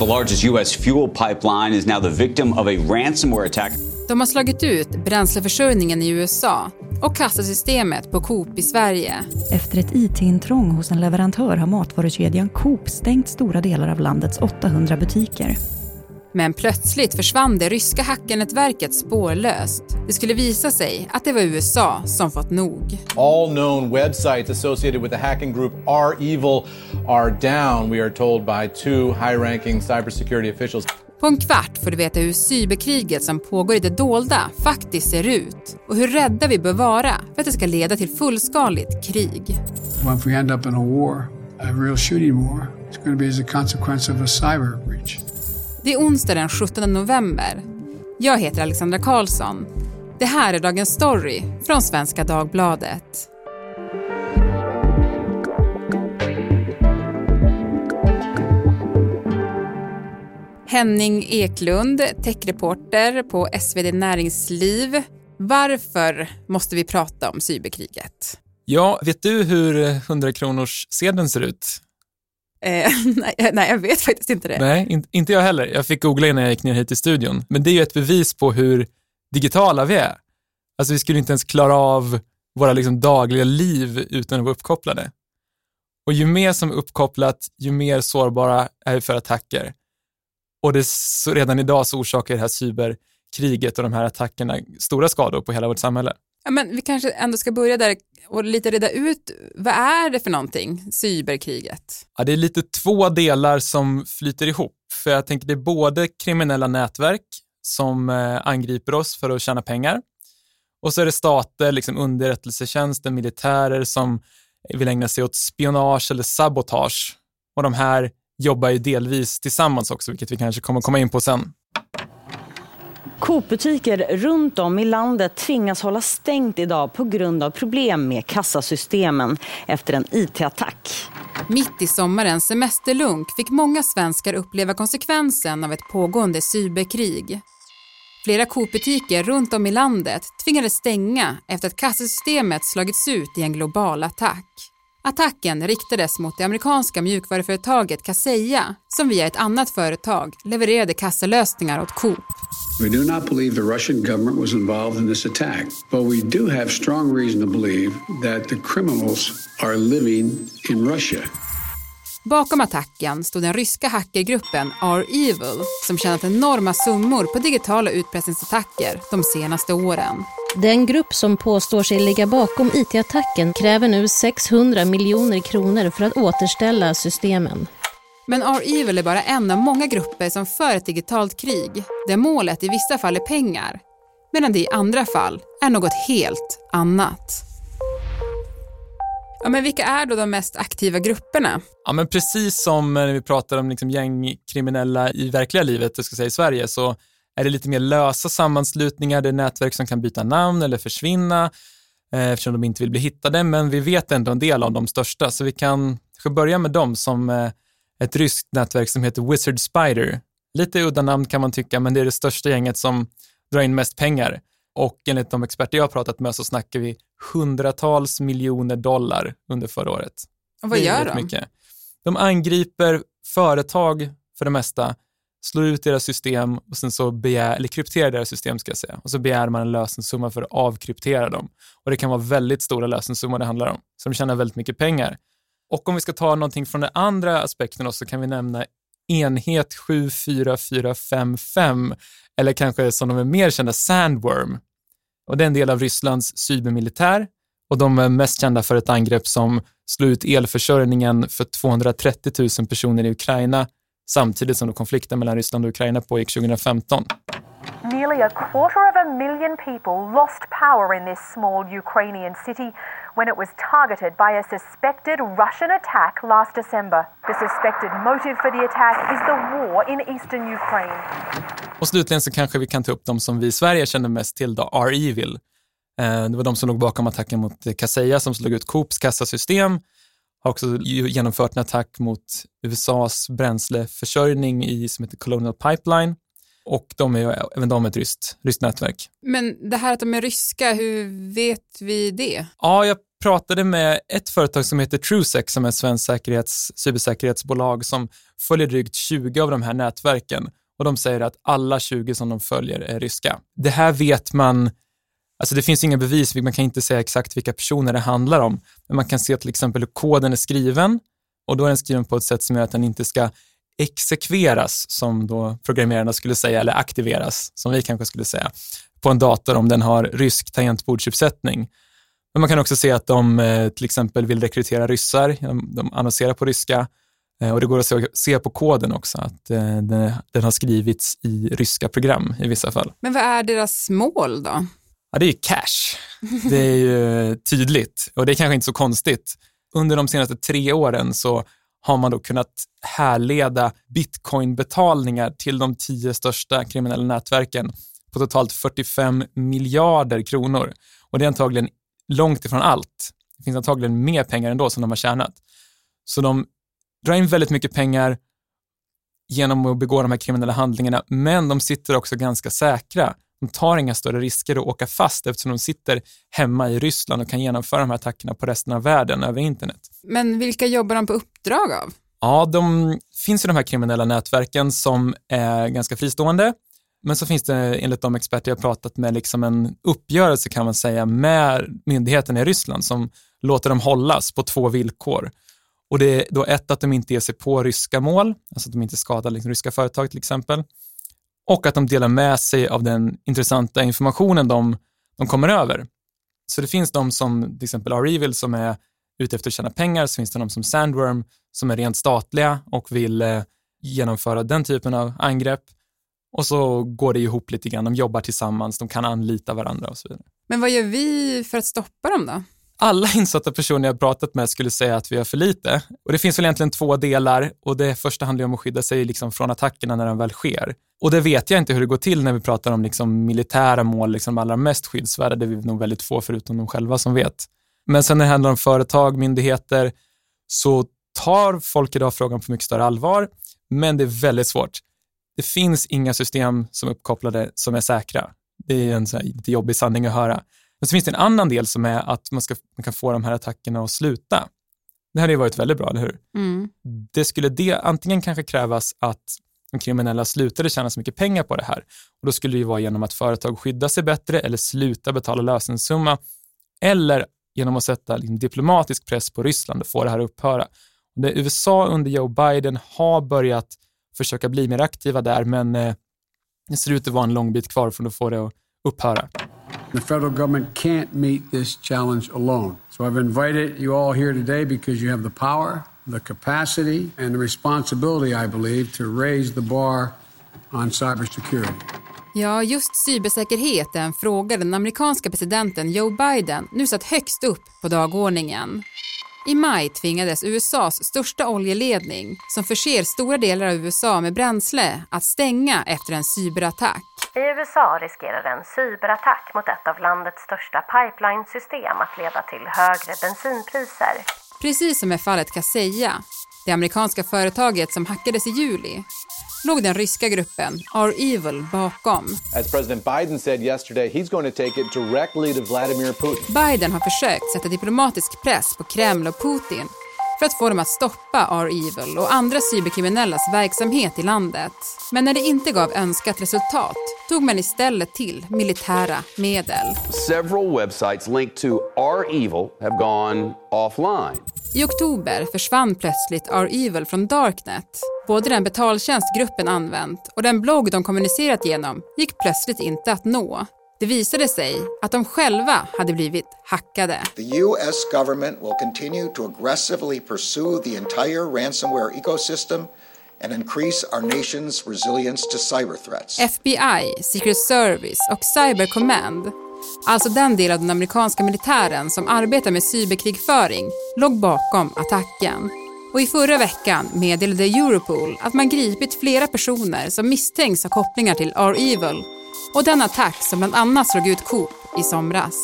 The largest US fuel pipeline is now the victim of a ransomware attack. De har slagit ut bränsleförsörjningen i USA och kassasystemet på Coop i Sverige. Efter ett IT-intrång hos en leverantör har matvarukedjan Coop stängt stora delar av landets 800 butiker. Men plötsligt försvann det ryska hackernätverket spårlöst. Det skulle visa sig att det var USA som fått nog. All known websites associated with the hacking group are evil are down, we are told by two high-ranking cybersecurity officials. På en kvart får du veta hur cyberkriget som pågår i det dolda faktiskt ser ut och hur rädda vi bör vara för att det ska leda till fullskaligt krig. Well, if we end up in a war, a real shooting war, it's going to be as a consequence of a cyber breach. Det är onsdag den 17 november. Jag heter Alexandra Karlsson. Det här är Dagens Story från Svenska Dagbladet. Henning Eklund, techreporter på SvD Näringsliv. Varför måste vi prata om cyberkriget? Ja, vet du hur 100 kronors sedeln ser ut? Eh, nej, nej, jag vet faktiskt inte det. Nej, in, inte jag heller. Jag fick googla innan jag gick ner hit till studion. Men det är ju ett bevis på hur digitala vi är. Alltså vi skulle inte ens klara av våra liksom dagliga liv utan att vara uppkopplade. Och ju mer som är uppkopplat, ju mer sårbara är vi för attacker. Och det, så redan idag så orsakar det här cyberkriget och de här attackerna stora skador på hela vårt samhälle. Ja, men vi kanske ändå ska börja där och lite reda ut, vad är det för någonting, cyberkriget? Ja, det är lite två delar som flyter ihop. För jag tänker det är både kriminella nätverk som eh, angriper oss för att tjäna pengar och så är det stater, liksom underrättelsetjänster, militärer som vill ägna sig åt spionage eller sabotage. Och de här jobbar ju delvis tillsammans också, vilket vi kanske kommer komma in på sen. Coop-butiker runt om i landet tvingas hålla stängt idag på grund av problem med kassasystemen efter en IT-attack. Mitt i sommarens semesterlunk fick många svenskar uppleva konsekvensen av ett pågående cyberkrig. Flera Coop-butiker runt om i landet tvingades stänga efter att kassasystemet slagits ut i en global attack. Attacken riktades mot det amerikanska mjukvaruföretaget Kaseya som via ett annat företag levererade kassalösningar åt Coop. We do not believe the Russian government was involved in this attack, but we do have strong reason to believe that the criminals are living in Russia. Bakom attacken stod den ryska hackergruppen R-Evil som tjänat enorma summor på digitala utpressningsattacker de senaste åren. Den grupp som påstår sig ligga bakom IT-attacken kräver nu 600 miljoner kronor för att återställa systemen. Men R-Evil är bara en av många grupper som för ett digitalt krig där målet i vissa fall är pengar medan det i andra fall är något helt annat. Ja, men vilka är då de mest aktiva grupperna? Ja, men precis som eh, när vi pratar om liksom gängkriminella i verkliga livet, jag ska säga i Sverige, så är det lite mer lösa sammanslutningar, det är nätverk som kan byta namn eller försvinna eh, eftersom de inte vill bli hittade, men vi vet ändå en del av de största, så vi kan börja med dem som eh, ett ryskt nätverk som heter Wizard Spider. Lite udda namn kan man tycka, men det är det största gänget som drar in mest pengar. Och enligt de experter jag har pratat med så snackar vi hundratals miljoner dollar under förra året. Och vad gör de? Mycket. De angriper företag för det mesta, slår ut deras system och sen så begär, eller krypterar deras system ska jag säga, och så begär man en lösensumma för att avkryptera dem. Och det kan vara väldigt stora lösensummor det handlar om, så de tjänar väldigt mycket pengar. Och om vi ska ta någonting från den andra aspekten så kan vi nämna enhet 74455 eller kanske som de är mer kända Sandworm. Och det är en del av Rysslands cybermilitär och de är mest kända för ett angrepp som slog ut elförsörjningen för 230 000 personer i Ukraina samtidigt som konflikten mellan Ryssland och Ukraina pågick 2015. Nearly a quarter of a million people lost power in this small Ukrainian city when it was targeted by a suspected Russian attack last December. The suspected motive for the attack is the war in eastern Ukraine. Och slutligen så kanske vi kan ta upp de som vi i Sverige känner mest till, då, R-Evil. Eh, det var de som låg bakom attacken mot Kaseya som slog ut Coops kassasystem, har också genomfört en attack mot USAs bränsleförsörjning i, som heter Colonial Pipeline och de är även de ett ryskt, ryskt nätverk. Men det här att de är ryska, hur vet vi det? Ja, jag pratade med ett företag som heter TrueSec som är ett svenskt säkerhets, cybersäkerhetsbolag som följer drygt 20 av de här nätverken och de säger att alla 20 som de följer är ryska. Det här vet man, alltså det finns inga bevis, man kan inte säga exakt vilka personer det handlar om, men man kan se till exempel hur koden är skriven och då är den skriven på ett sätt som gör att den inte ska exekveras, som då programmerarna skulle säga, eller aktiveras, som vi kanske skulle säga, på en dator om den har rysk tangentbordsuppsättning. Men man kan också se att de eh, till exempel vill rekrytera ryssar, de annonserar på ryska eh, och det går att se på koden också att eh, den har skrivits i ryska program i vissa fall. Men vad är deras mål då? Ja, det är cash. Det är ju tydligt och det är kanske inte så konstigt. Under de senaste tre åren så har man då kunnat härleda bitcoinbetalningar till de tio största kriminella nätverken på totalt 45 miljarder kronor. Och det är antagligen långt ifrån allt. Det finns antagligen mer pengar ändå som de har tjänat. Så de drar in väldigt mycket pengar genom att begå de här kriminella handlingarna, men de sitter också ganska säkra. De tar inga större risker att åka fast eftersom de sitter hemma i Ryssland och kan genomföra de här attackerna på resten av världen över internet. Men vilka jobbar de på uppdrag av? Ja, de finns ju de här kriminella nätverken som är ganska fristående. Men så finns det enligt de experter jag pratat med liksom en uppgörelse kan man säga med myndigheten i Ryssland som låter dem hållas på två villkor. Och det är då ett att de inte ger sig på ryska mål, alltså att de inte skadar liksom ryska företag till exempel. Och att de delar med sig av den intressanta informationen de, de kommer över. Så det finns de som till exempel R-Evil som är ute efter att tjäna pengar, så finns det de som Sandworm som är rent statliga och vill eh, genomföra den typen av angrepp. Och så går det ihop lite grann, de jobbar tillsammans, de kan anlita varandra och så vidare. Men vad gör vi för att stoppa dem då? Alla insatta personer jag pratat med skulle säga att vi gör för lite. Och det finns väl egentligen två delar och det första handlar om att skydda sig liksom från attackerna när de väl sker. Och det vet jag inte hur det går till när vi pratar om liksom militära mål, liksom allra mest skyddsvärda, det är vi nog väldigt få förutom de själva som vet. Men sen när det handlar om företag, myndigheter, så tar folk idag frågan på mycket större allvar, men det är väldigt svårt. Det finns inga system som är uppkopplade som är säkra. Det är en så här, jobbig sanning att höra. Men så finns det en annan del som är att man, ska, man kan få de här attackerna att sluta. Det hade ju varit väldigt bra, eller hur? Mm. Det skulle det antingen kanske krävas att de kriminella slutade tjäna så mycket pengar på det här. Och Då skulle det ju vara genom att företag skyddar sig bättre eller slutar betala lösensumma eller genom att sätta liksom diplomatisk press på Ryssland och få det här att upphöra. Det USA under Joe Biden har börjat försöka bli mer aktiva där, men eh, det ser ut att vara en lång bit kvar från att få det att upphöra. The federal government can't meet this challenge alone. So I've invited you all here today because you have the power, the capacity and the responsibility, I believe, to raise the bar on cybersecurity. Ja, just cybersäkerhet är en fråga den amerikanska presidenten Joe Biden nu satt högst upp på dagordningen. I maj tvingades USAs största oljeledning, som förser stora delar av USA med bränsle, att stänga efter en cyberattack. I USA riskerar en cyberattack mot ett av landets största pipelinesystem att leda till högre bensinpriser. Precis som med fallet Kaseya, det amerikanska företaget som hackades i juli, låg den ryska gruppen R-Evil bakom. As President Biden said yesterday, he's going to take it directly to Vladimir Putin. Biden har försökt sätta diplomatisk press på Kreml och Putin för att få dem att stoppa R-Evil och andra cyberkriminellas verksamhet i landet. Men när det inte gav önskat resultat tog man istället till militära medel. Several websites linked to R-Evil have gone offline. I oktober försvann plötsligt R-Evil från Darknet. Både den betaltjänst gruppen använt och den blogg de kommunicerat genom gick plötsligt inte att nå. Det visade sig att de själva hade blivit hackade. The US government will continue to aggressively pursue the entire ransomware ecosystem and increase our nation's resilience to cyber threats. FBI, Secret Service och Cyber Command, alltså den del av den amerikanska militären som arbetar med cyberkrigföring, låg bakom attacken. Och i förra veckan meddelade Europol att man gripit flera personer som misstänks ha kopplingar till R-Evil och den attack som bland annat slog ut Coop i somras.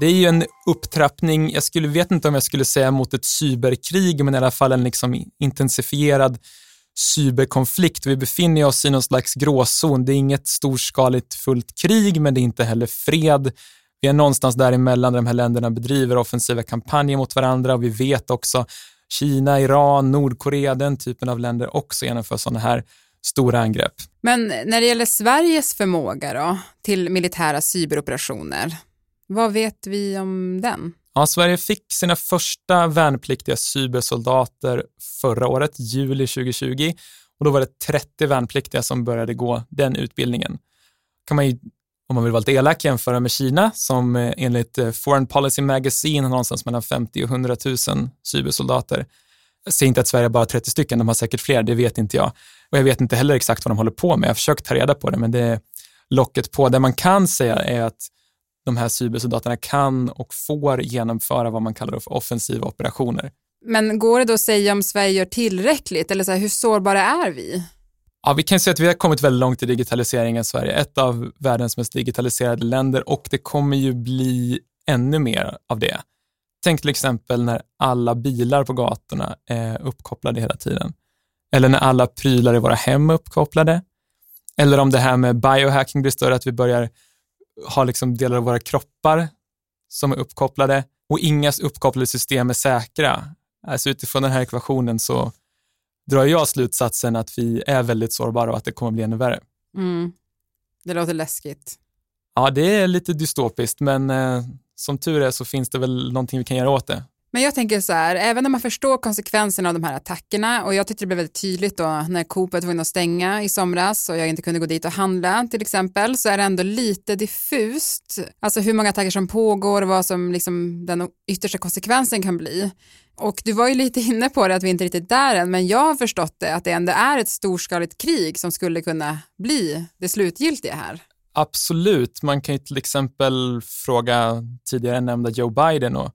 Det är ju en upptrappning, jag skulle, vet inte om jag skulle säga mot ett cyberkrig, men i alla fall en liksom intensifierad cyberkonflikt. Vi befinner oss i någon slags gråzon. Det är inget storskaligt fullt krig, men det är inte heller fred. Vi är någonstans däremellan där de här länderna bedriver offensiva kampanjer mot varandra och vi vet också Kina, Iran, Nordkorea, den typen av länder också genomför sådana här stora angrepp. Men när det gäller Sveriges förmåga då, till militära cyberoperationer, vad vet vi om den? Ja, Sverige fick sina första värnpliktiga cybersoldater förra året, juli 2020. Och då var det 30 värnpliktiga som började gå den utbildningen. kan man ju, om man vill vara lite elak, jämföra med Kina som eh, enligt eh, Foreign Policy Magazine har någonstans mellan 50 och 100 000 cybersoldater. Jag säger inte att Sverige bara har 30 stycken, de har säkert fler, det vet inte jag. Och jag vet inte heller exakt vad de håller på med. Jag har försökt ta reda på det, men det är locket på. Det man kan säga är att de här cybersoldaterna kan och får genomföra vad man kallar för offensiva operationer. Men går det då att säga om Sverige gör tillräckligt eller så här, hur sårbara är vi? Ja, vi kan säga att vi har kommit väldigt långt i digitaliseringen i Sverige, ett av världens mest digitaliserade länder och det kommer ju bli ännu mer av det. Tänk till exempel när alla bilar på gatorna är uppkopplade hela tiden. Eller när alla prylar i våra hem är uppkopplade. Eller om det här med biohacking blir större, att vi börjar ha liksom delar av våra kroppar som är uppkopplade och inga uppkopplade system är säkra. Alltså utifrån den här ekvationen så drar jag slutsatsen att vi är väldigt sårbara och att det kommer bli ännu värre. Mm. Det låter läskigt. Ja, det är lite dystopiskt, men eh, som tur är så finns det väl någonting vi kan göra åt det. Men jag tänker så här, även när man förstår konsekvenserna av de här attackerna och jag tyckte det blev väldigt tydligt då när Coop var tvungen att stänga i somras och jag inte kunde gå dit och handla till exempel så är det ändå lite diffust, alltså hur många attacker som pågår och vad som liksom den yttersta konsekvensen kan bli. Och du var ju lite inne på det att vi inte är riktigt där än, men jag har förstått det att det ändå är ett storskaligt krig som skulle kunna bli det slutgiltiga här. Absolut, man kan ju till exempel fråga tidigare nämnda Joe Biden och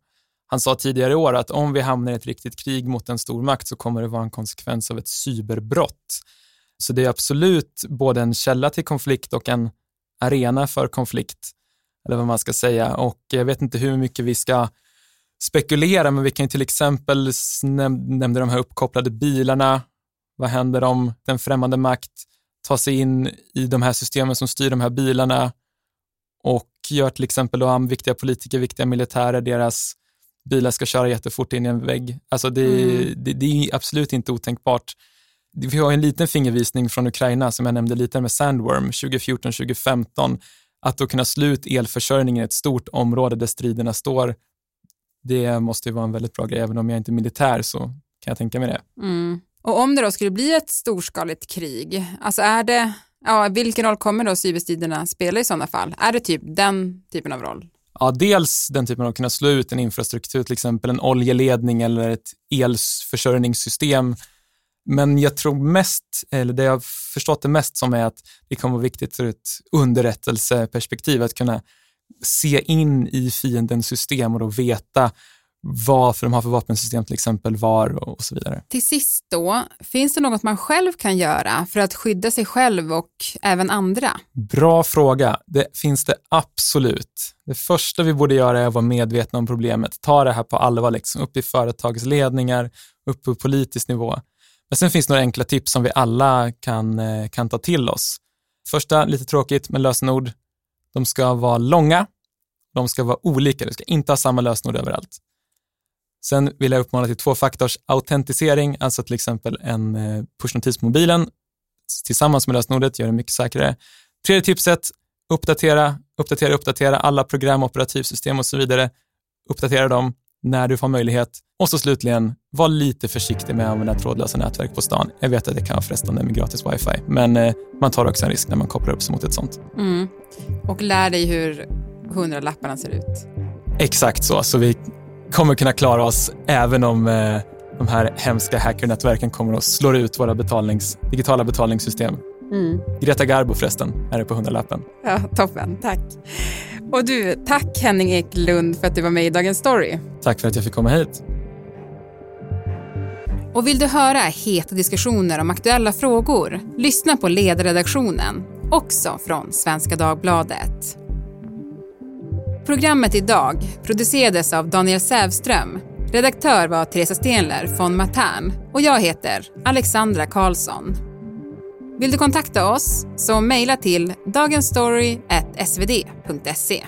han sa tidigare i år att om vi hamnar i ett riktigt krig mot en stormakt så kommer det vara en konsekvens av ett cyberbrott. Så det är absolut både en källa till konflikt och en arena för konflikt, eller vad man ska säga. Och jag vet inte hur mycket vi ska spekulera, men vi kan ju till exempel nämna de här uppkopplade bilarna. Vad händer om den främmande makt tar sig in i de här systemen som styr de här bilarna och gör till exempel då viktiga politiker, viktiga militärer, deras bilar ska köra jättefort in i en vägg. Alltså det, mm. det, det är absolut inte otänkbart. Vi har en liten fingervisning från Ukraina som jag nämnde lite med Sandworm 2014-2015. Att då kunna slut elförsörjningen i ett stort område där striderna står, det måste ju vara en väldigt bra grej. Även om jag inte är militär så kan jag tänka mig det. Mm. Och om det då skulle bli ett storskaligt krig, alltså är det, ja, vilken roll kommer då cyberstriderna spela i sådana fall? Är det typ den typen av roll? Ja, dels den typen av att kunna slå ut en infrastruktur, till exempel en oljeledning eller ett elförsörjningssystem. Men jag tror mest, eller det jag har förstått det mest som är att det kommer vara viktigt ur ett underrättelseperspektiv att kunna se in i fiendens system och då veta vad för de har för vapensystem till exempel, var och så vidare. Till sist då, finns det något man själv kan göra för att skydda sig själv och även andra? Bra fråga. Det finns det absolut. Det första vi borde göra är att vara medvetna om problemet, ta det här på allvar, liksom, upp i företagsledningar, upp på politisk nivå. Men sen finns det några enkla tips som vi alla kan, eh, kan ta till oss. Första, lite tråkigt, men lösenord. De ska vara långa, de ska vara olika, du ska inte ha samma lösenord överallt. Sen vill jag uppmana till tvåfaktors autentisering, alltså till exempel en eh, pushnotis på mobilen tillsammans med lösenordet gör det mycket säkrare. Tredje tipset, uppdatera, uppdatera, uppdatera alla program, operativsystem och så vidare. Uppdatera dem när du får möjlighet. Och så slutligen, var lite försiktig med att använda trådlösa nätverk på stan. Jag vet att det kan vara frestande med gratis wifi, men eh, man tar också en risk när man kopplar upp sig mot ett sånt. Mm. Och lär dig hur hundralapparna ser ut. Exakt så, så vi kommer kunna klara oss även om eh, de här hemska hackernätverken kommer att slå ut våra betalnings, digitala betalningssystem. Mm. Greta Garbo förresten, är det på hundralappen. Ja, toppen, tack. Och du, tack Henning Eklund för att du var med i Dagens Story. Tack för att jag fick komma hit. Och vill du höra heta diskussioner om aktuella frågor? Lyssna på ledarredaktionen, också från Svenska Dagbladet. Programmet idag producerades av Daniel Sävström. Redaktör var Teresa Stenler från Matern och jag heter Alexandra Karlsson. Vill du kontakta oss så mejla till dagensstory.svd.se.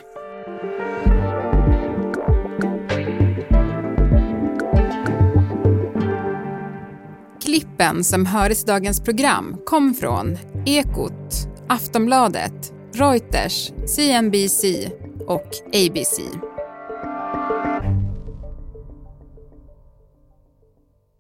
Klippen som hördes i dagens program kom från Ekot, Aftonbladet, Reuters, CNBC och ABC.